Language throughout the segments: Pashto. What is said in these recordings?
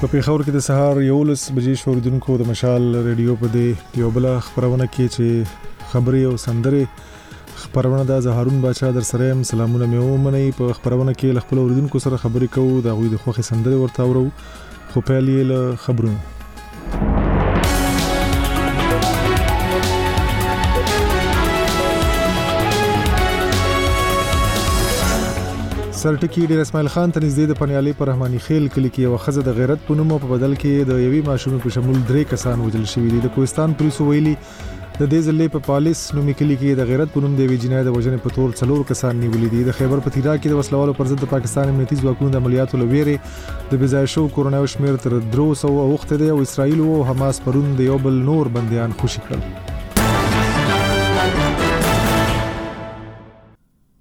په پیښور کې د سهار یولس بجې شوریدونکو د مشال ریډیو په دې یو بل خبرونه کې چې خبرې او سندرې خبرونه د زهارون بچا در سره هم سلامونه مې ومني په خبرونه کې خپل اوریدونکو سره خبرې کوو د غوي د خوخي سندرې ورته اورو خو پیل یې له خبرونو سرټکی، ډېر اسماعیل خان ته نږدې د پنیالۍ په رحماني خېل کلي کې یوه ښځه د غیرت په نوم او په بدل کې یې د یوې ماشومې په شمول درې کسان وژل شوي دي. د کوهستان پولیسو ویلي، د دې ضلعې په پالیس نومي کلي کې یې د غیرت په نوم د یوې جینۍ د وژنې په تور څلور کسان نیولي دي. د خیبر په تیرا کې د وسلهوالو پر ضد د پاکستان امنیتي ځواکونو د عملیاتو له وېرې د بېځایه شوو کورنیو شمېر تر درو سوو اوښتی دی او اسراییل او حماس پرون د یو بل نور بندیان خوشي کړل.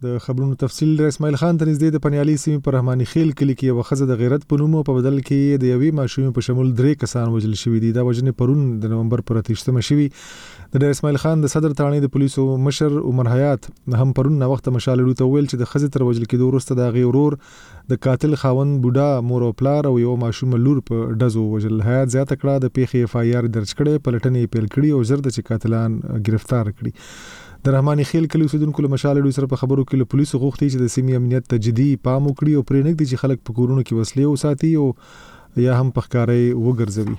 د خبرونو تفصیل د اسماعیل خان ته نږدې د پنیالي سیمې په رحماني خیل کلي کې یوه ښځه د غیرت په نوم او په بدل کې یې د یوې ماشومې په شمول درې کسان وژل شوي دي دا وژنې پرون د نومبر پر اتیشتمه شوي د ډیر اسماعیل خان د صدر تاڼې د پولیسو مشر عمر حیات هم پرون ناوخته مشال اړو ته وویل چې د ښځې تر وژل کېدو وروسته د هغې ورور د قاتل خاوند بوډا مور او پلار او یوه ماشومه لور په ډزو ووژل. حیات زیاته کړه، د پېښې اف آی آر درج کړی، پلټنې یې پیل کړي او ژر ده چې قاتلان ګرفتار کړي. د رحماني خېل کلي اوسېدونکو له مشال رېډیو سره په خبرو کې له پولیسو غوښتي چې د سیمې امنیت ته جدي پام وکړي او پرېنږدي چې خلک په کورونو کې وسلې وساتي او یا هم په ښکاره یې وګرځوي.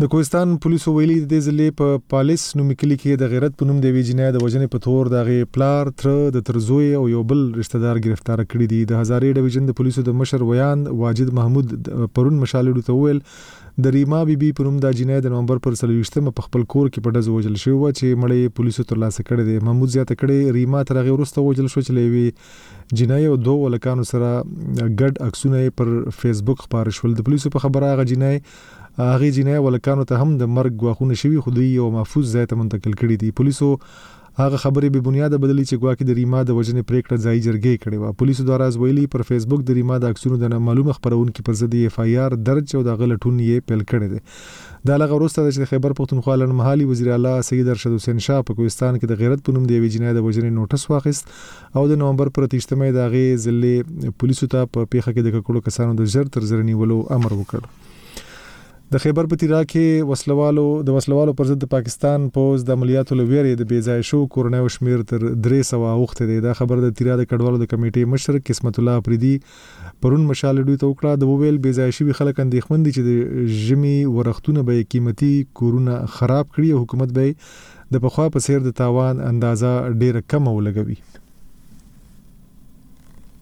د کوهستان پولیسو ویلي د دې ضلع په پالیس نومي کلي کې د غیرت په نوم د یوې جنایت د وژنې په تور د هغې پلار، تره، د ترزوی او یو بل رشته دار ګرفتار کړي دي. د هزارې ډویژن د پولیسو د مشر ویاند واجد محمود پرون مشالېړو ته وویل، د ریما بي بي په نوم دا جینۍ د نومبر پر څلوېښت مه په خپل کور کې په ډزو وژل شوې وه چې مړی یې پولیسو ترلاسه کړی دی. محمود زیاته کړې، ریما تر هغې وروسته ووژل شوه چې له یوې جینای او دوو هلکانو سره ګډ عکسونه یې پر فیسبوک خپاره شول د پولیسو په خبره هغه جینای هغه جینای او هلکانو ته هم د مرګ غواخونه شوي خو دوی یو محفوظ ځای ته منتقل کړي دي پولیسو هغه خبرې به بنیاد بدلی چې ګواکې د ریما د وژنې پریکړه ځای جرګې کړې و پولیسو دواره از ویلي پر فیسبوک د ریما د عکسونو د نامعلوم خبرونکي پر ضد اف آی آر درج او د غل ټون یې پیل کړی دی دا لغه وروسته چې د خیبر پښتونخوا لنمحالي وزیر اعلی سید ارشد حسین شاه په کوهستان کې د غیرت په نوم د یوې جنایت د وژنې نوټس واخیست او د نومبر پر اته ویشت مه یې د هغې ضلعې پولیسو ته په پېښه کې د ککړو کسانو د ژر تر ژره نیولو امر وکړ. د خیبر په تیرا کې وسلوالو د وسلوالو پر ضد د پاکستان پوځ د عملیاتو له ویرې د بې ځایه شوو کورنیو شمېر تر درې سوه اوښتی دی. دا خبره د تیرا د کډوالو د کمېټې مشر قسمت الله اپریدي پرون مشال رېډیو ته وکړه. ده وویل، بې ځایه شوي خلک اندېښمن دي چې د ژمي ورښتونه به یې قیمتي کورونه خراب کړي او حکومت به یې د پخوا په څېر د تاوان اندازه ډېره کمه ولګوي.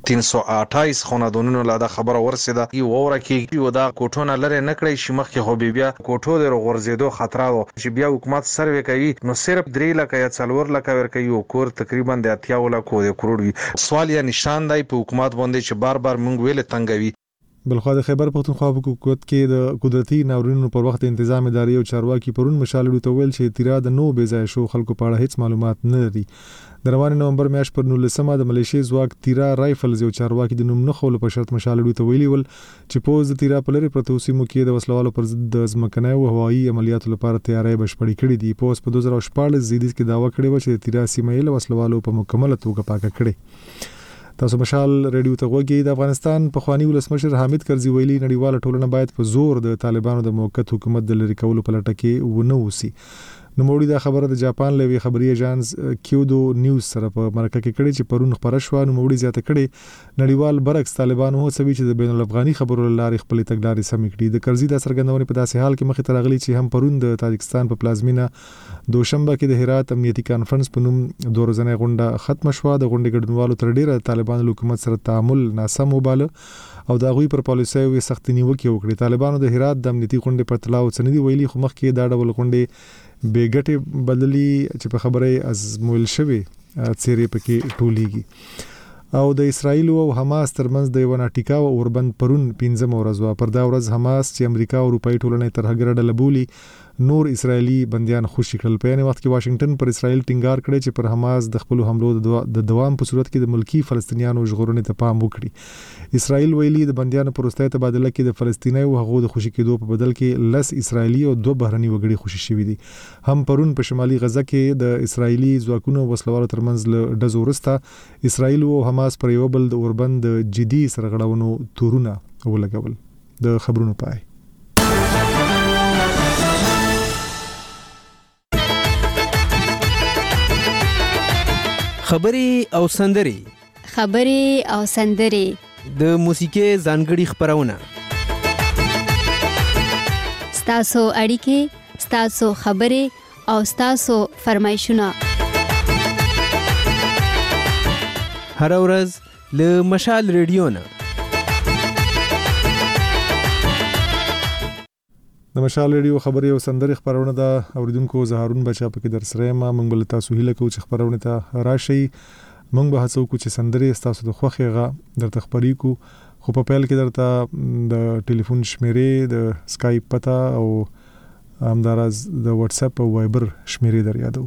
تین سو آټایس خونادونونو لا دا خبره ورسیده چی ووره کیږی و دا کوټو نه لری نه کړی شی مخکی خو بی بیا کوټو د رغورزیدو خطره و چی بیا حکومت سروی کوی نو صرف دری لکه یا څلور لکه ورکوی و کور تقریبا د اتیاو لکو د کروړ وی سوال یا نشان دی په حکومت باندی چی بار بار مونږ ویلی تنګوی. بلخوا د خیبر پښتونخوا په کوکوت کې د قدرتي ناورینونو پر وخت د انتظام ادارې یو چارواکي پرون مشال راډیو ته وویل چې تیرا د نوو بې ځایه شوو خلکو په اړه هېڅ معلومات نه لري. د روانې نومبر میاشت پر نولس مه د ملیشې ځواک تیرا رایفلز یو چارواکي د نوم نه ښولو په شرط مشال راډیو ته ویلي ول چې پوځ د تیرا په لرې پرتو سیمو کې د وسلوالو پر ضد د ځمکنیو او هوایي عملیاتو لپاره تیارۍ بشپړې کړې دي. پوځ په دوه زره او شپاړس زېږدیز کې دعوه کړې وه چې د تیرا سیمه یې له وسلوالو په مکمله توګه پاکه کړې. تاسو مشال رادیو ته غوږ یې د افغانستان پخوانی ولسمشر حامد کرزي ویلي نړیواله ټولنه باید په زور د طالبانو د موقت حکومت د لرې کولو په لټه کې ونه اوسي نوموړي دا خبره د جاپان له یوې خبري اژانس کیودو نیوز سره په مرکه کې کړې چې پرون خبره شوه نوموړي زیاته کړې نړیوال برعکس طالبان وهڅوي چې د بین الافغاني خبرو له لارې خپلې تګلارې سمې کړي د کرزي دا څرګندونې په داسې حال کې مخې ته راغلي چې هم پرون د تاجکستان په پلازمینه دوشنبه کې د هرات امنیتي کانفرنس په نوم دوه ورځنۍ غونډه ختمه شوه. د غونډې ګډونوالو تر ډېره د طالبانو له حکومت سره تعامل ناسم وباله او د هغوی پر پالیسیو یې سختې نیوکې وکړې. طالبانو د هرات د امنیتي غونډې پر تړاو څه نه دي ویلي، خو مخکې یې دا ډول غونډې بې ګټې بللي چې په خبره یې ازمویل شوې څېرې په کې ټولېږي. او د اسراییلو او حماس تر منځ د یوه ناټیکاوه اوربند پرون پنځمه ورځ وه. پر دا ورځ حماس چې امریکا او اروپايي ټولنه یې ترهګره ډله بولي، نور اسرایلي بندیان خوشي کړل. په یانې وخت کې واشنګټن پر اسرایل ټینګار کړی چې پر حماس د خپلو حملو د دوام په صورت کې د ملکي فلسطینیانو ژغورنې ته پام وکړي. اسرایل ویلي د بندیانو په وروستۍ تبادله کې د فلسطینیو هغو د خوشي کیدو په بدل کې لس اسرایلي او دوه بهرني وګړي خوشي شوي دي. هم پرون په شمالي غزه کې د اسرایلي ځواکونو او وسله والو ترمنځ له ډزو وروسته اسرایلو او حماس پر یوه بل د اوربند د جدي سرغړونو تورونه ولګول. د خبرونو پای خبري او سندري خبري او سندري د موسیقي ځانګړي خبرونه ستاسو اړیکې ستاسو خبرې او ستاسو فرمایشونه هر ورځ له مشال ریډیو نه د مشال ریډیو خبري او سندري خبرونه ده اوریدونکو زهارون بچا پکې در سره ما موږ بل تاسو هیله کوو چې خبرونه ته راشي موږ به هڅو کوو چې سندري تاسو د خوخي غا درته خبري کو خو په پیل کې درته د ټلیفون شمیرې د سکایپ پتا او همداراز د واتس اپ او وایبر شمیرې در یادو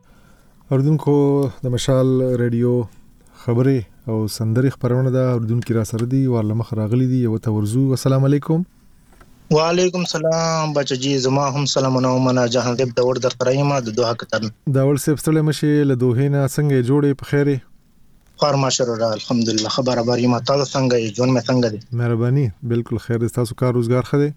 اردوونکو د مشال رادیو خبرې او سندري خبرونه ده اردوونکو را سره دي وارله مخ راغلي دي یو ته ورزو السلام علیکم وعلیکم سلام بچا جی زما هم سلامونه او منه جهان دې د ور در تر یم د دوه کتن دا ول سیب ستړی مشي له دوه نه څنګه جوړې په خیره خور ماشر را الحمدلله خبر بریم تاسو څنګه یې ژوند مې څنګه دی مهرباني بالکل خیر تاسو کار روزګار خده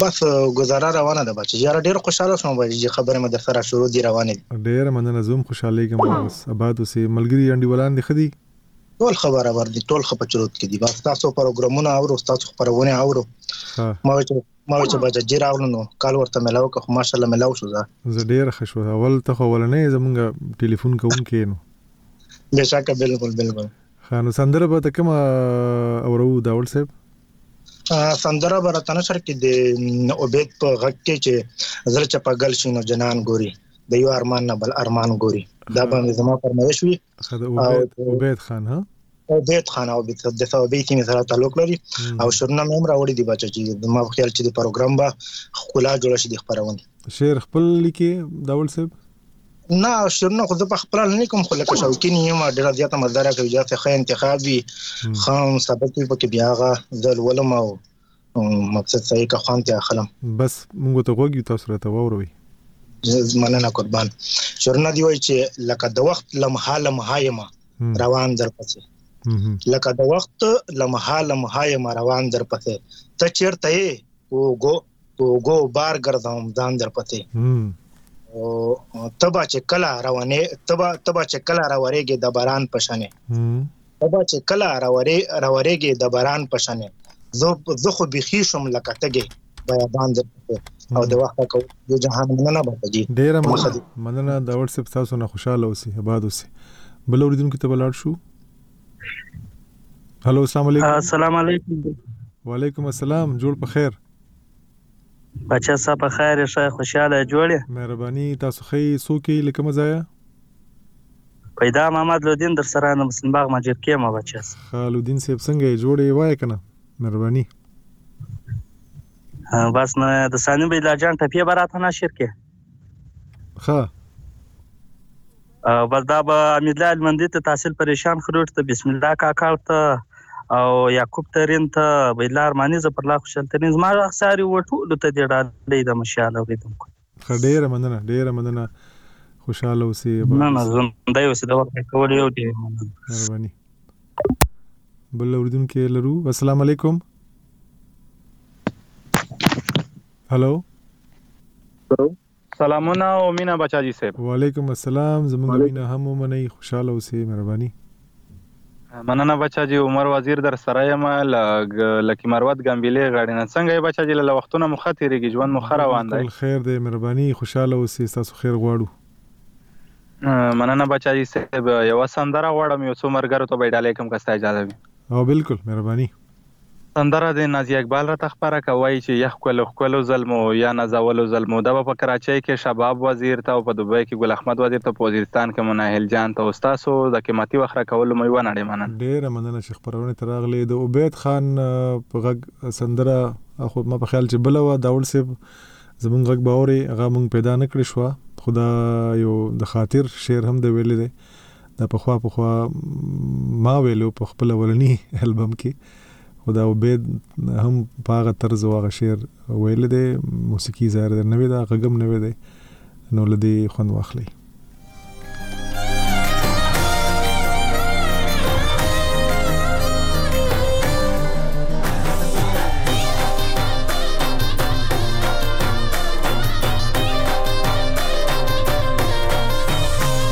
بس گزاره روانه ده بچه یاره ډیر خوشاله شوم بچه چې خبرې مې درسره شروع دي روانې دي ډیره مننه زه هم خوشحالیږم بس آباد اوسې ملګري انډیوالان دې ښه دي ټول ښه برابر دي ټول ښه په چروت کې دي بس تاسو پروګرامونه اورو تاسو خبرونه اورو ما چې ما چې بجاجي راغلو نو کال ورته ملاو که خو ماشاءالله ملاو شو زه زه ډیر ښه شو اول ته خو ولنې زمونږ ټلیفون کوونکې نو بشکه بالکل بالکل خانو سندره به ته کومه اورو داول صاحب سندره به راته نشر کې د عبید په غږ کې چې زړه چې پاګل شي نو جنان ګوري د یو ارمان نه بل ارمان ګوري دا به زما فرمایش وي عبید خان ها عبید خان او د ثوابي کې سره تعلق لري او شرونه مې هم راوړي دي بچا چې ما خیال چې د پروګرام به خلا جوړ شي د خبرونه شعر خپل لیکي داول صاحب نه شرونه خو زه په خپل نه کوم خو لکه شوقین یم ډېر زیاته مزدار کوي چې ښه انتخاب وي خام سبق په کې بیا غا زل ولم او مقصد صحیح کا خوان ته اخلم بس موږ ته غوږی تاسو راته ووروي مننه قربان شرونه دی وای چې لکه د وخت لمحه لمحه یم روان در پسې لکه د وخت لمحه لمحه یم روان در پسې ته چیرته یې وګو په اوږو بار ګرځوم ځان در پسې او تبا چې کله روانې تبا تبا چې کله راورېږي د باران په شانې تبا چې کله راورې راورېږي د باران په شانې زه زه خو بيخي شوم لکه تګې بیابان در پسې او د وخت کو د جهان مننه به دي ډیره مننه مننه دا واتس اپ تاسو نه خوشاله اوسئ آباد اوسئ بل اوریدونکو ته بلاړ شو هلو السلام علیکم السلام علیکم وعلیکم السلام جوړ په خیر بچا سا په خیر شه خوشاله جوړه مهرباني تاسو خې سوکي لکه مزایا پیدا محمد لودین در سره نه مسلم باغ ماجر کې ما بچا خالودین صاحب څنګه جوړې وای کنه مهرباني بس نه د ثاني بیلا جان ټپی برات نه شرکه ښه. بس دا به امیدلا المندی ته تحصیل پریشان خروټ ته بسم الله کاکاړ ته او یعقوب ترین ته بیلا ارمانی زپرلا خوشحال ترین زما غږ ساری و ټولو ته دې ډالۍ د مشال اوریدونکو ښه ډیره مننه ډیره مننه خوشاله اوسې نه نه ژوندی اوسې د ورته کول یو ډیر مننه مهرباني بل اوریدونکو لرو السلام علیکم هلو هلو سلامونه او مینه بچاجي صاحب وعلیکم السلام زمونږ مینه هم ومنئ خوشاله اوسئ مهرباني مننه بچا جی عمر وزیر در سره یم لکی مروت ګمبیلې غاړې نه څنګه یې بچا جی له وختونه مو ښه تېرېږي ژوند مو ښه روان دی خیر دی مهرباني خوشاله اوسئ ستاسو خیر غواړو مننه بچا جی صاحب یوه سندره غواړم یو څو ملګرو ته به یې ډالۍ کړم که ستا اجازه وي او بالکل مهرباني سندره دې نازیه اقبال راته خپره که وایي چې یه ښکلو ښکلو زلمو یا نازولو زلمو دا به په کراچۍ کې شباب وزیر ته او په دوبۍ کې ګل احمد وزیر ته په وزیرستان کې مو ناهیل جان ته اوستاسو د قیمتي وخت راکولو مو یوه نړۍ مننه. ډیره مننه چې خپرونې ته راغلې. د عبید خان په غږ سندره خو زما په خیال چې بله وه داوړ صیب زمونږ غږ به اورې هغه مونږ پیدا نه کړې شوه خو دا یو د خاطر شعر هم د ویلې دی. دا پخوا پخوا ما ویلو په خپل اولنی البم کې خو دا عبید هم په هغه طرز او هغه شعر ویل دی موسیقي ظاهر ده نوې ده غږم نوې دی نو لدی خوند واخلئ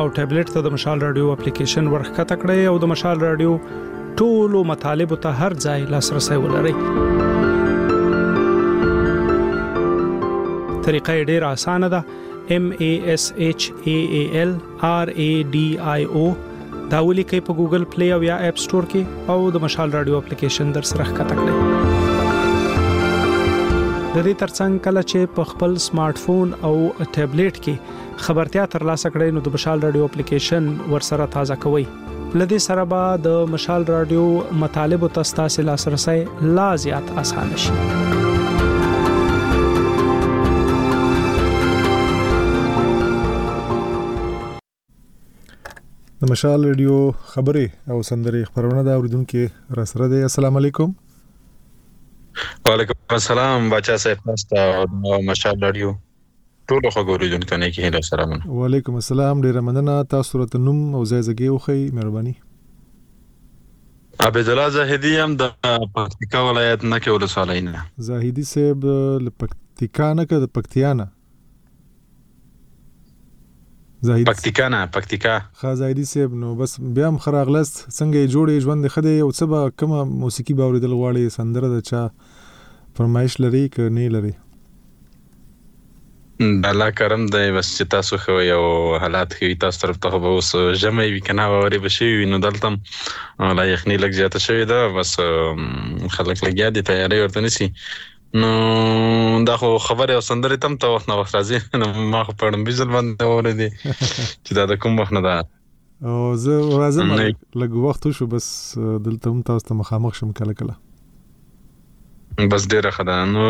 او ټابلیټ ته د مشال رادیو اپلیکیشن ورخکته کړئ او د مشال رادیو ټولو مطالبو ته هر ځای لاسرسي ولرئ طریقه ډیره اسانه ده M A S H A A L R A D I O دا ولیکئ په ګوګل پلی او یا اپ سٹور کې او د مشال رادیو اپلیکیشن در سره ښکته کړئ د دې ترڅنګ کله چې په خپل سمارټ فون او ټابلیټ کې خبرتیا ترلاسه کړئ نو د مشال رادیو اپلیکیشن ورسره تازه کوئ لدې سره به د مشال رادیو مطالب ته ستاسو لاسرسي لا زیات اسانه شي د مشال رادیو خبرې او سندري خبرونه د اوریدونکو را سره دی السلام علیکم وعلیکم السلام بچا صاحب تاسو ته مشال رادیو ټولو خوږو اوریدونکو ته نیکې هیلې او سلامونه. وعلیکم السلام ډیره مننه تاسو راته نوم او ځای زګی وښی مهربانی. عبیدالله زاهدی یم د پکتیکا ولایت نکې ولسوالۍ نه. زاهدی صیب له پکتیکا نه که د پکتیا نه؟ زاهدی پکتیکا نه پکتیکا. ښه زاهدی صیب نو بس بیا هم ښه راغلاست څنګه یې جوړ یې ژوند دې ښه دی او څه به کومه موسیقي به اوریدل غواړې سندره د چا؟ فرمایش لری که نی لری. دالله کرم دی بس چی تاسو ښه وی او حالات ښه وی تاسو طرف ته خو به اوس ژمی وی کنه واوری به شوی وی نو دلته هم لا یخنی لږ زیاته شوی ده بس خلک لګیا دی تیاری ورته نیسی نو دا خو خبری او سندری تم ته وخت نه وخت راځی ما خو په ړمبی ځل باندی واوریدی چی دا د کوم وخت نه ده. او زه راځم لږ وخت شو بس دلته هم تاسو ته مخامخ شم کله کله بس ډیره ښه ده نو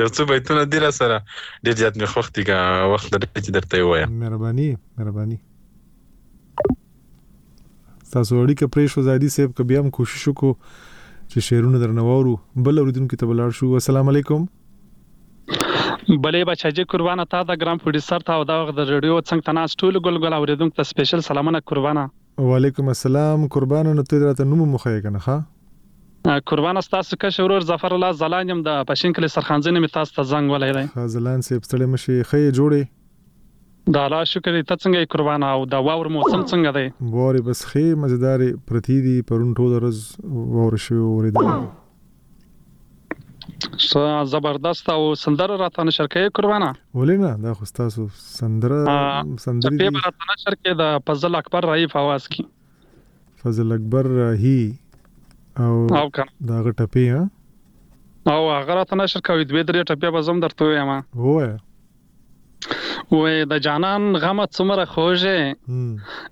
یو څه بیتونه دي را سره ډېر زیات مې خوښ دي که وخت لرې چې درته یې ووایم مهرباني مهرباني ستاسو اړیکه پرې شو زادي صاحب که بیا هم کوشش وکړو چې شعرونه درنه واورو بل اوریدونکو ته ولاړ شو السلام علیکم بلې بچا جي قربانه تا ته ګران پروډوسر ته او دا وخت د رېډیو څنګ ته ناست ټولو ګل ګل اورېدونکو ته سپېشل سلامونه قربانه. وعلیکم السلام قربانه نو ته راته نوم هم وښیه کنه ښه. قربانه ستاسو کشر ورور ظفر الله ځلاند یم د پښین کلی سرخانځی نه مې تاسو ته زنګ ولی دی. ښه ځلاند صیب ستړی مه شې ښه یې جوړ یې؟ د الله شکر دی ته څنګه یې قربانه او د واورو موسم څنګه دی؟ واورې بس ښې مزیدارې پرتې دي پرون ټوله ورځ واوره شوې وه اورېدلې مو. زبردست او سندره را ته نشر کوي قربانه ولې نه دا خو تاسو سندره سندري دي په را نشر کې د فضل اکبر راهي په आवाज کې فضل اکبر راهي او او دا غټپی ها او هغه را ته نشر کوي دوی درې ټپې به زم درته وایم وای وې د جانان غمه څومره خوږه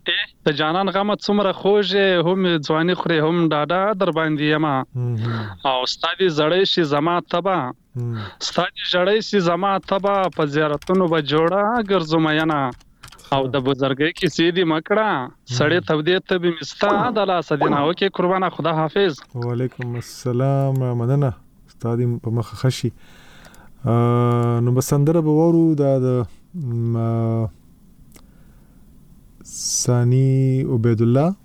ای د جانان غمه څومره خوږه هم ځواني خوري هم ډاډه در باندې یما او استاد زړې شي زما تبا استاد جړې شي زما تبا په زیارتونو به جوړه ګرځو مینا او د بزرګۍ کیسې دې مکړه سړې تودې ته به مستا د لاس دې نه وکي قربانه خدا حافظ وعلیکم السلام مننه استاد په مخ خشي نو بسندره به ورو دا د ثاني عبید الله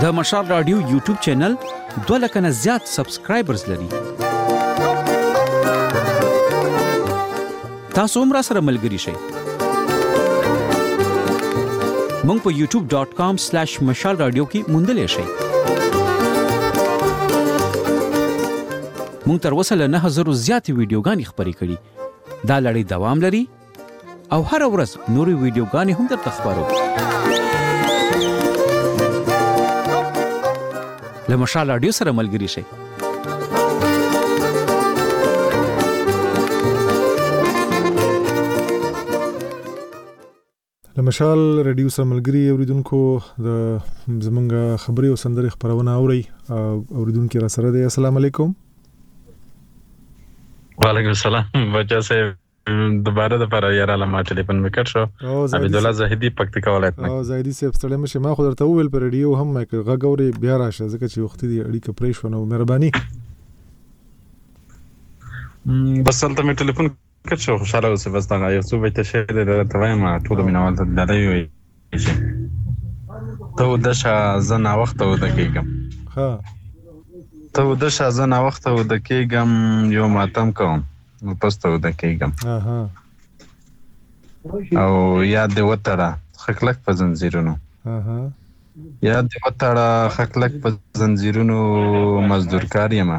د مشال رادیو یوټیوب چینل دوه لکه نه زیات سبسکرایبرز لري تاسو هم را سره ملګري شئ مونږ په youtube.com/mashalradio کې موندلې شئ مونږ تر اوسه له 9000 زیات ویډیوګانې خبرې کړې دا لړۍ دوام لري او هر ورځ نورې ویډیوګانې هم درته خبرو له مشال رادیو سره ملګری شئ له مشال رادیو سره ملګري اوریدونکو د زمونږ خبري او سندري خبرونه اوري اوریدونکو را سره دی السلام علیکم وعلیکم السلام بچا صاحب دوباره د پر یاره له ما ټلیفون مې کټ شو عبد الله زاهدی پکتیکا ولایت نه او زاهدی صاحب ستړی مشه ما خو درته وویل پر رادیو هم مې کړ غګوري بیا راشه ځکه چې وخت دی اړیکه پرې شو نو مهرباني بس تل ته مې ټلیفون که څه خوشاله اوسې بس دغه یو څو بیته شعر دی درته وایم ټولو مینوال ته ډالۍ وایي چې ته اوده شه زه ناوخته اوده کېږم ته اوده شه زه ناوخته اوده کېږم یو ماتم کوم نو پسته اوده کېږم او یاد دې وتړه ښه کلک په زنځیرونو یاد دې وتړه ښه کلک په زنځیرونو مزدورکار یمه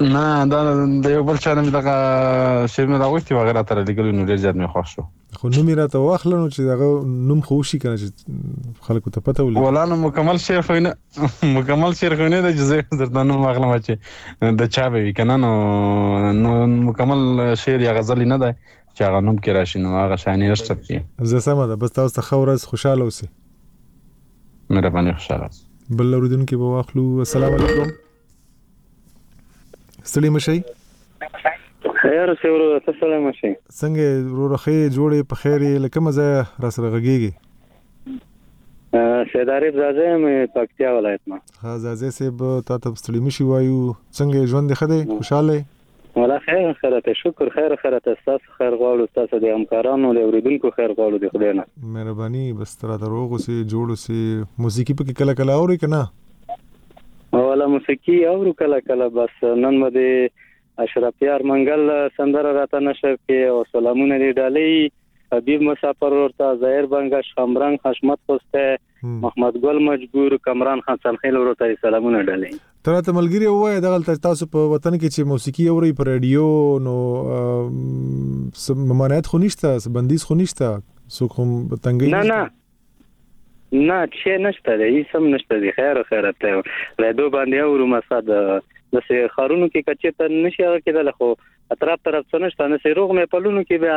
نه دا د یو بل چا نه مې دغه شعر مې راغوښتي وغه راته رالیږلی نو ډېر زیات مې خوښ شو خو نوم یې راته واخله نو چې دغه نوم خو وشي که نه چې خلکو ته پته ولګي ولا نو مکمل شعر خو نه مکمل شعر خو نه دی چې زه درته نوم واخلم چې د چا به وي که نه نو نو مکمل شعر یا غزل نه دی چې هغه نوم کې راشي نو هغه شانې نشته پکې زه سمه ده بس تاسو ته ښه ورځ خوشحاله اوسئ مهرباني خوشاله بل اوریدونکو به واخلو السلام علیکم ستړي مشي خیر سه ورو ته سلام شي څنګه ورو رخه جوړې په خیر لکه مزه را سره غږیږي سید عارف زازه مې پکتیا ولایت ما ها زازه صاحب تا ته ستړي مشي وایو څنګه ژوند ښه دی خوشاله ولا خیر سره ته شکر خیر سره ته تاسو خیر غواړو تاسو د همکارانو له اوریدونکو خیر غواړو د خدای نه مهرباني بس تر تر روغ سي جوړ سي موسیقي پکې کله کله اوري کنه ولا موسیقي اورو کله کله بس نن مده اشرف یار منګل سندره راته نشر کې او سلامونه دی ډالۍ حبیب مسافر ورته ظاهر بنگش خمرنګ حشمت خوسته محمد ګل مجبور کمران خان سمخیل ورو ته سلامونه ډالې تر ته ملګری وای د غلط تاسو په وطن کې چې موسیقي اوري پر رادیو نو ممانعت خو نشته بندیز خو نشته سو کوم تنګي نه نه نه چې نشته دی هیڅ هم نشته دی خیر خیر ته رادیو باندې اورو مساد د سه خارونو کې کچې ته نشي هغه کېدل خو اطراف طرف څه نشته نه سه روغ مې پلونو کې بیا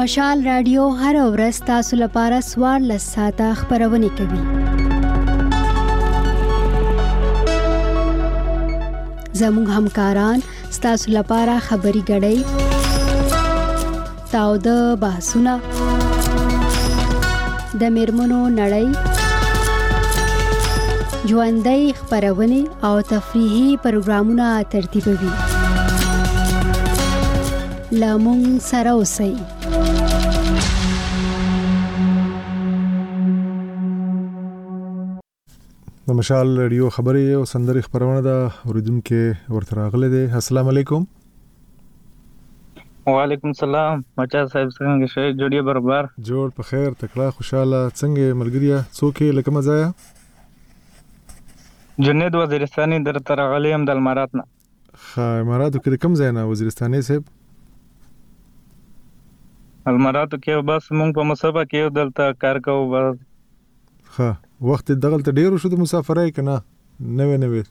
مشال رادیو هر ورځ تاسو لپاره سوار لس ساعته خبرونه کوي زموږ همکاران ستاسو لپاره خبري غړی تاوده بحثونه د میرمنو نړۍ ژوندۍ خبرونه او تفریحي پروګرامونه ترتیبوي لامون سره اوسئ د مشال رادیو خبرې او سندري خبرونه ده اوریدونکو ورته راغله ده السلام علیکم وعلیکم السلام مچا صاحب څنګه شې جوړې برابر جوړ په خیر تکړه خوشاله څنګه ملګریا څوک لکه مزایا جنید وزیرستاني در ترغلیم د امارات نه خا اماراتو کې د کوم ځای نه وزیرستانې صاحب؟ الماراتو کې بس مونږ په مصبه کې دلته کار کوو بس خا وخت دغلته ډیرو شو د مسافرۍ که نه نوې نوې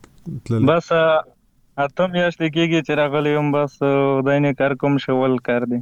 تلل بس اته میاشتې کېږي چې راغلی یم بس خدای نه کار کوم شول کار دی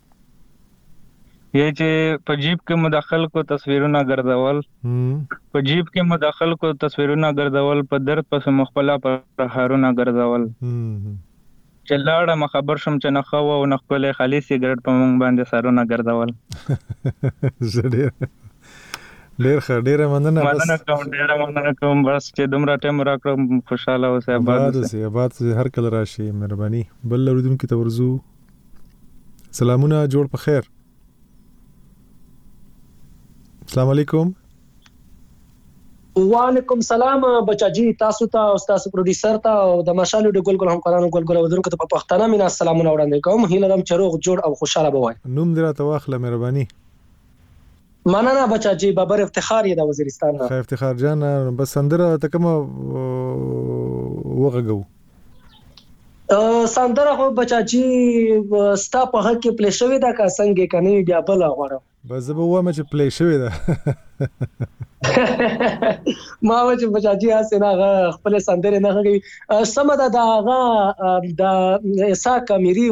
یې چې په جیب کې مو د خلکو تصویرونه ګرځول په جیب کې مو د خلکو تصویرونه ګرځول په درد پسې مو خپل پرهارونه ګرځول چې لاړم خبر شوم چې نه ښه وه او نه ښکلی خالي سیګرټ په مونږ باندې سرونه ګرځول ډیر ښه ډیره مننه بس مننه کوم ډیره مننه کوم بس چې دومره ټیم راکړم خوشاله اوسې آباد اوسې آباد اوسې هر کله راشي مهرباني بل لوریدونکو ته ورزو سلامونه جوړ په خیر السلام علیکم وعلیکم سلام بچا جی تاسو ته او تاسو پروډوسر ته او د مشالو د ګل ګل همکارانو ګل ګل ودونکو ته په پښتنه مینا سلامونه وړاندې کوم هیله لرم چې روغ جوړ او خوشاله به وای نوم دې راته واخله مهرباني مننه بچا جی بابر افتخار یې د وزیرستان نه افتخار جان بس سندره ته کومه وغږو سندره خو بچا چې ستا په حق کې پلی شوې ده که څنګه که نه بیا بله غواړم بس زه به ووایم چې پلی شوې ده ما و چې بچا چې هسې نه هغه خپلې سندرې نه کوي سمه ده د هغه د اسحاق کامیري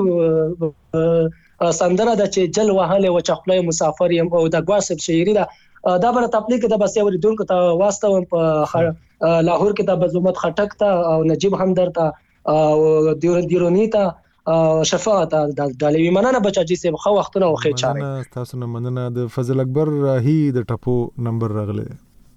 سندره ده چې جل وهلې و چخلې مسافر يم او د ګوار صاحب شاعري ده دا بر تپلیک د بس اوریدونکو ته واستوم په لاهور کې د بزومت خټک ته او نجیب همدر ته او دیورن دیرونی ته شفاعت د ډالوی مننه بچاجي صاحب خو وختونه او خې چاره تاسو نه مننه د فضل اکبر راهي د ټپو نمبر راغلی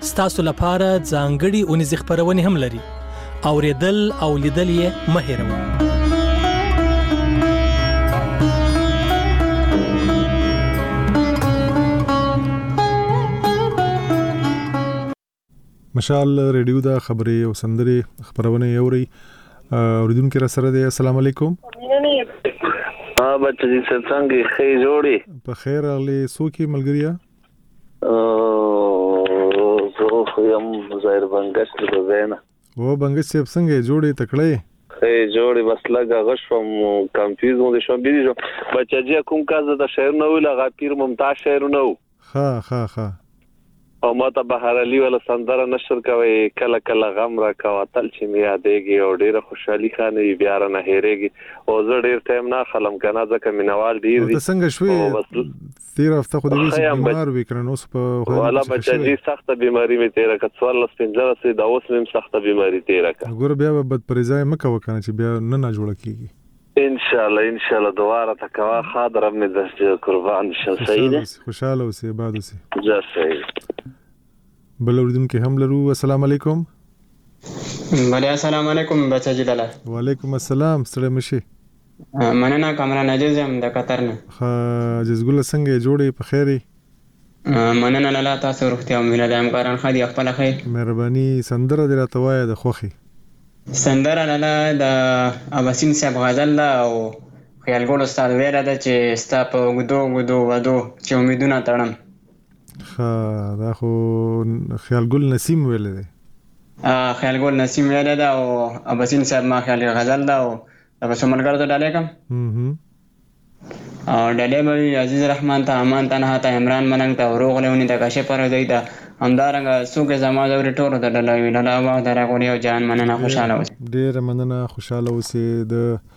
ستاسو لپاره ځانګړي اونیزې خبرونه هم لري او ریدل او لیدل یې مهیروي مشال ریډیو دا خبرې او سندرې خبرونه یې اوري اوریدونکو را سره دی السلام علیکم ها بچی څنګه خې جوړي په خیر علي سوکي ملګریا زه خو یم ظاهر بنګش د دوبۍ نه او بنګش صاحب څنګه یې جوړې تکړه یې ای جوړې بس لږ هغه شوم کنفیوز غوندې شوم بیرې شوم بچجیه کوم کس درته شعرونه ویل هغه پیر ممتاز شعرونه وو ښه ښه ښه او ما ته بهرعلي ولا سندره نشر کوي کله کله غم را کوه تل چې مې یادېږي او ډېره خوشحالي خانه وي بیا را نه هېرېږي او زه ډېر ټایم نه خلم کنه ځکه مینوال ډېر دي څنګه شوې تیر هفته خو د ویس بیمار وی کړن اوس په خو والا بچا جی سخت بیماری می تیر کړ څوار لس پنځه سه دا اوس مم سخت بیماری تیر کړ ګور بیا به بد پریزای مکه وکنه چې بیا نه نه جوړ کیږي ان شاء الله ان شاء الله دواره تکوا خاد رب می دس قربان شه صحیح خوشاله اوسې باد اوسې جا صحیح بل اوریدونکو هم لرو السلام علیکم بله السلام علیکم بچا جی دلا وعلیکم السلام ستړی مشي مننه کامران عجز یم د قطر نه ها عجز ګل څنګه جوړې په خیر مننه لالا تاسو روغتیا او مینه د همکاران ښه دي خپل ښه مهرباني سندره دې راته وایه د خوښي سندره لالا د اباسین صاحب غزل ده او خیالګل استاد ویله ده چې ستا په اوږدو اوږدو وعدو چې امیدونه تړم ښه دا خو خیال ګل نسیم ویل دی خیال ګل نسیم ویل دا او ابسین صاحب ما خیال غزل دا او تاسو ملګرو ته ډالې کوم او ډلې به وي عزیز رحمان ته امان تنها ته عمران ملنګ ته وروغ لیوني ته کشف پروزی ته همدارنګه څوک یې زما ځوري ټولو ته ډله وي ډله وخت راغلی او جان مننه خوشحاله اوسې ډېره مننه خوشحاله اوسې د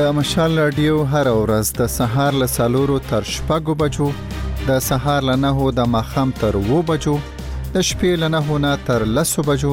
د مشال رادیو هر ورځ د سهار له سالورو تر شپږو بجو د سهار له نهو د ماخام تر وو بجو د شپې له نهو نه تر لسو بجو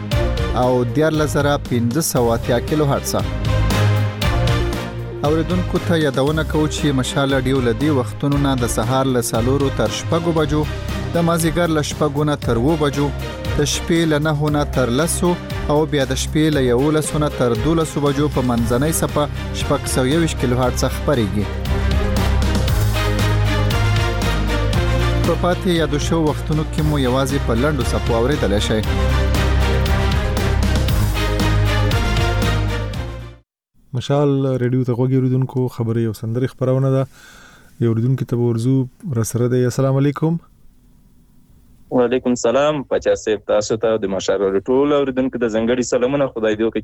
او 14580 کیلو هرتز اوریدونکو ته یادونه کوو چې مشال ډیو لدی وختونو نه د سهار له سالورو تر شپږو بجو د مازیګر له شپږو نه تر وو بجو د شپې له نه نه تر لسو او بیا د شپې له یو لسو نه تر دولسو بجو په منځنۍ سپه 621 کیلو هرتز خبريږي په پاتې یادو شو وختونو کې مو یوازې په لندو سپو اوریدل شي مشال ریډیو ته غوږی رودونکو خبرې او سندري خبرونه ده یو رودونکو ته ورزو را سره ده السلام علیکم وعلیکم السلام پچا صاحب تاسو ته د مشال ټول اوریدونکو د زنګړي سلامونه خدای دې وکړي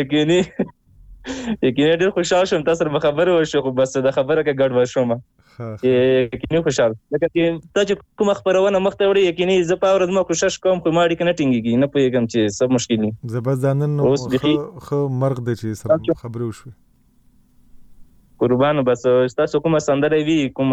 یقیني یقیني ډېر خوشحال شوم تاسو سره خبرې وشو خو بس د خبره کې ګډ وشوم یقیني خوشحال لکه چې ته چې کومه خبرونه مخته وړي یقیني زه په ورځ ما کوشش کوم خو ما اړیکه نه ټینګېږي نه پوهېږم چې څه مشکل دي زه بس دا نن نو ښه مرغ دی چې سره خبرې وشوې قربان بس تاسو کومه سندره وی کوم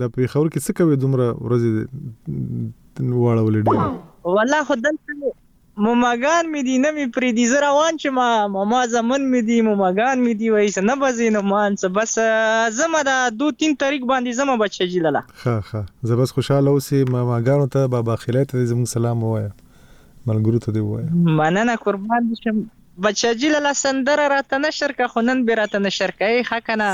دا پیښور کې څه کوې دومره ورځې دې واړولې ډېرې. والله خو دلته موماګان مې دي نه مې پرېږدي زه روان چې ما ماما زامن مې دي موماګان مې دي وایي څه نه به ځې نو مان څه بس ځمه دا دو تین تاریخ باندې ځمه بچه جي لالا. ښه ښه ځه بس خوشحاله اوسې ماماګانو ته باباخیلی ته دې زموږ سلام ووایه ملګرو ته دې ووایه. مننه قربان دې شم بچه جی لالا سندره راته نشر که خو نن به راته نشر که ای ښه کنه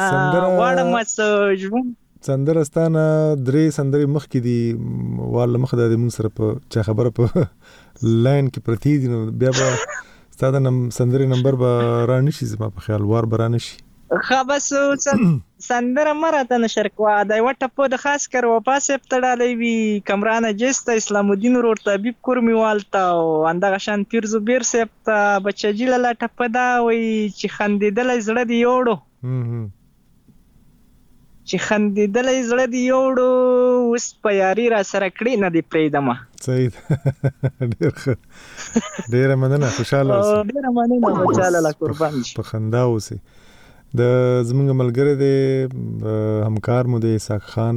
غواړم څه ژوند سندره ستانه درې سندرې مخ کې دي وال مخ د مون سره په چا خبره په لاین کې پرتی دي نو بیا به ستاسو نم سندرې نمبر به را نشي زما په خیال وار به را نشي ښه بس اوس سندره مه راته نشر کوه دا یوه ټپه د خاص کر وفا صاحب ته ډالۍ وي کمران عجیز ته اسلام الدین ورور ته حبیب کورمیوال ته او همدغه شان پیر زبیر صاحب ته بچه جي لالا ټپه دا وایي چې خندېدلی زړه دې یوړو چې خندیدلی زړه دې یوړو اوس په یاري راسره کړې نه دې پرېږدمه. صحیح ده ډېر ښه ډېره مننه خوشاله اوسې ډېره مننه خوشاله لا قربان شي په خندا اوسې د زمونږ ملګری دی همکار مو دی اسحاق خان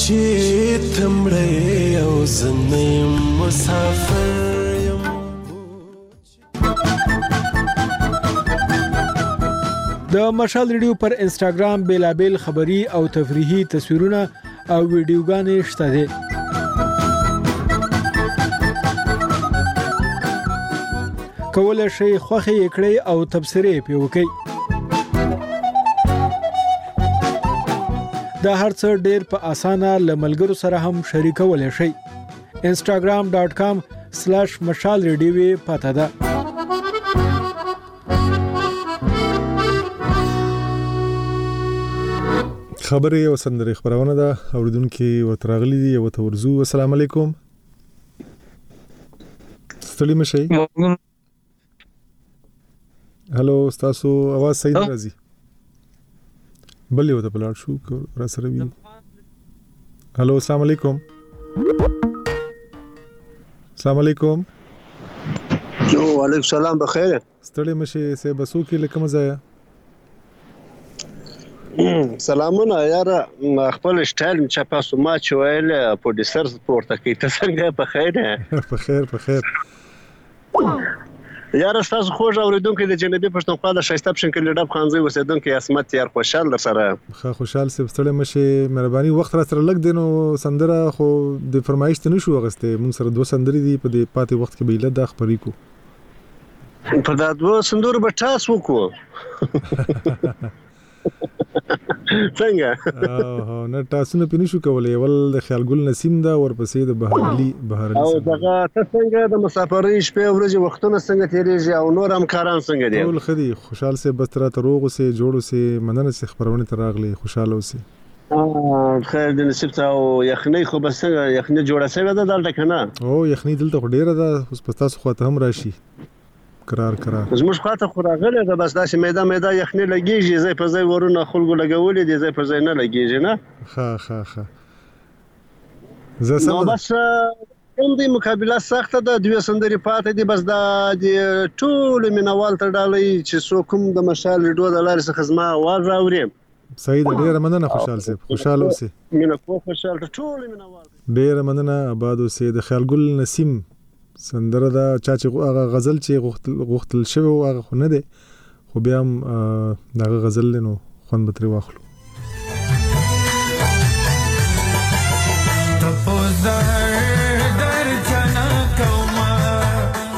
چې تمړې او زنه مسافر د مشال ریډیو پر انستګرام بیلابل خبری او تفریحي تصویرونه او ویډیوګانې شته دي کولای شئ خوښی کړئ او تبصره پې وکړئ دا هرڅه ډیر په اسانه لملګرو سره هم شریکول شي instagram.com/مشال ریډیوي پته ده خبرې او سندرې خبرونه ده اوریدونکو وترغلي دي او تورزو السلام علیکم ستړي مشي هلو تاسو اواز صحیح نه راځي بلې وته بلار شو را سره وی هلو السلام علیکم السلام علیکم یو علیکم السلام بخیر ستړي مشه سه بسو کې لکه مزه سلامونه یاره خپل سټایل چې تاسو ما چې ویل پروډوسر پورته کوي ته څنګه په خیر په خیر په خیر یاره تاسو خوږ اوریدونکو د جنبي پښتونخوا د شایسته پښن کې لډب خانځي اوسیدونکو اسمت یار خوشحال در سره ښه خوشحال سي ستړي مشي مهرباني وخت را سره لګ دینو سندره خو د فرمایش ته نشو غسته مون سره دوه سندري دي په دې پاتې وخت کې به له دا خبرې کو په دا دوه سندور به ټاس وکړو څنګه او نه تاسو نه پینې شو کولای ول د خیال ګل نسیم دا ورپسې د بهرلی بهرلی او دغه تاسو څنګه د مسافرۍ شپې ورځې وختونه څنګه تیریږي او نور همکاران څنګه دي ټول خدي خوشاله سي بس تر ته روغ سي جوړ سي مننه سي خبرونه تر راغلي خوشاله اوسي خیر د نصیب ته او یخنۍ خو بس څنګه یخنۍ جوړه شوې ده دلته که نه او یخنۍ دلته خو ډېره ده اوس په تاسو خواته هم راشي کرار کرار زموږ خواته خو راغلې ده بس داسې میده میده یخنۍ لګېږي ځای په ځای ورونه خلکو لګولې دي ځای په ځای نه لګېږي نه ښه ښه ښه زه سم نو بس هم دی مقابله سخته ده دوی سندرې پاتې دي بس دا د ټولو مینوال ته ډالۍ چې څوک هم د مشال ویډیو د لارې څخه زما اواز اوري صحیح ده ډیره مننه خوشحال صاحب خوشحال اوسې مینه کو خوشحال ته ټول مینوال ډیره مننه آباد اوسې د خیال ګل نسیم سندره دا چا چې هغه غزل چې غوښتل غوښتل شوی هغه خو نه دی خو بیا هم دغه غزل لنو خوند به ترې واخلو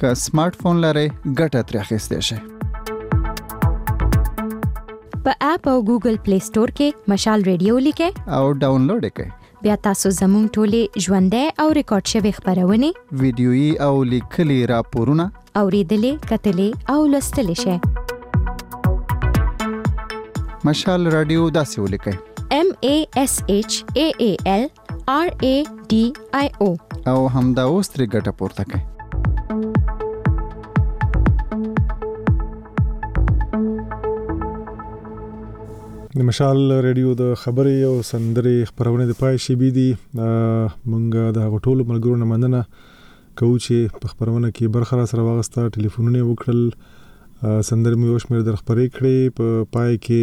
که سمارټ فون لرئ ګټه ترې اخیستی شئ په اپ او ګوګل پلی سٹور کې مشال ریډیو لیکه او ډاونلوډ یې کړئ بیا تاسو زموږ ټولې ژوندۍ او ریکارډ شوې خبرونه ویډیويي او لیکلي راپورونه او ریډلې کتلې او لوستلې شئ مشال رادیو داسې ولیکئ M A S H A A L R A D I O او همدا اوس ترې ګټه پورته کړئ د مشال رادیو د خبرې او سندرې خبرونه د پای شي بي دي مونږه د هغه ټولو ملګرو نه مننه کوو چې په خبرونه کې برخه را سره واغسته ټلیفونونه وکړل سندرې مې وشمیر در خبرې کړې په پای کې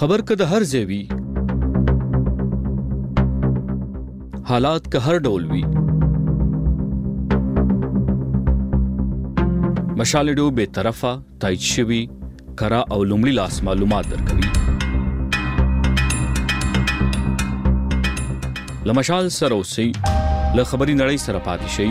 خبر که د هر ځای وي حالات که هر ډول وي مشالډو به طرفه تایید شوی کرا او لومړي لاس معلومات درکوي لمشال سره اوسئ له خبري نړۍ سره پاتې شئ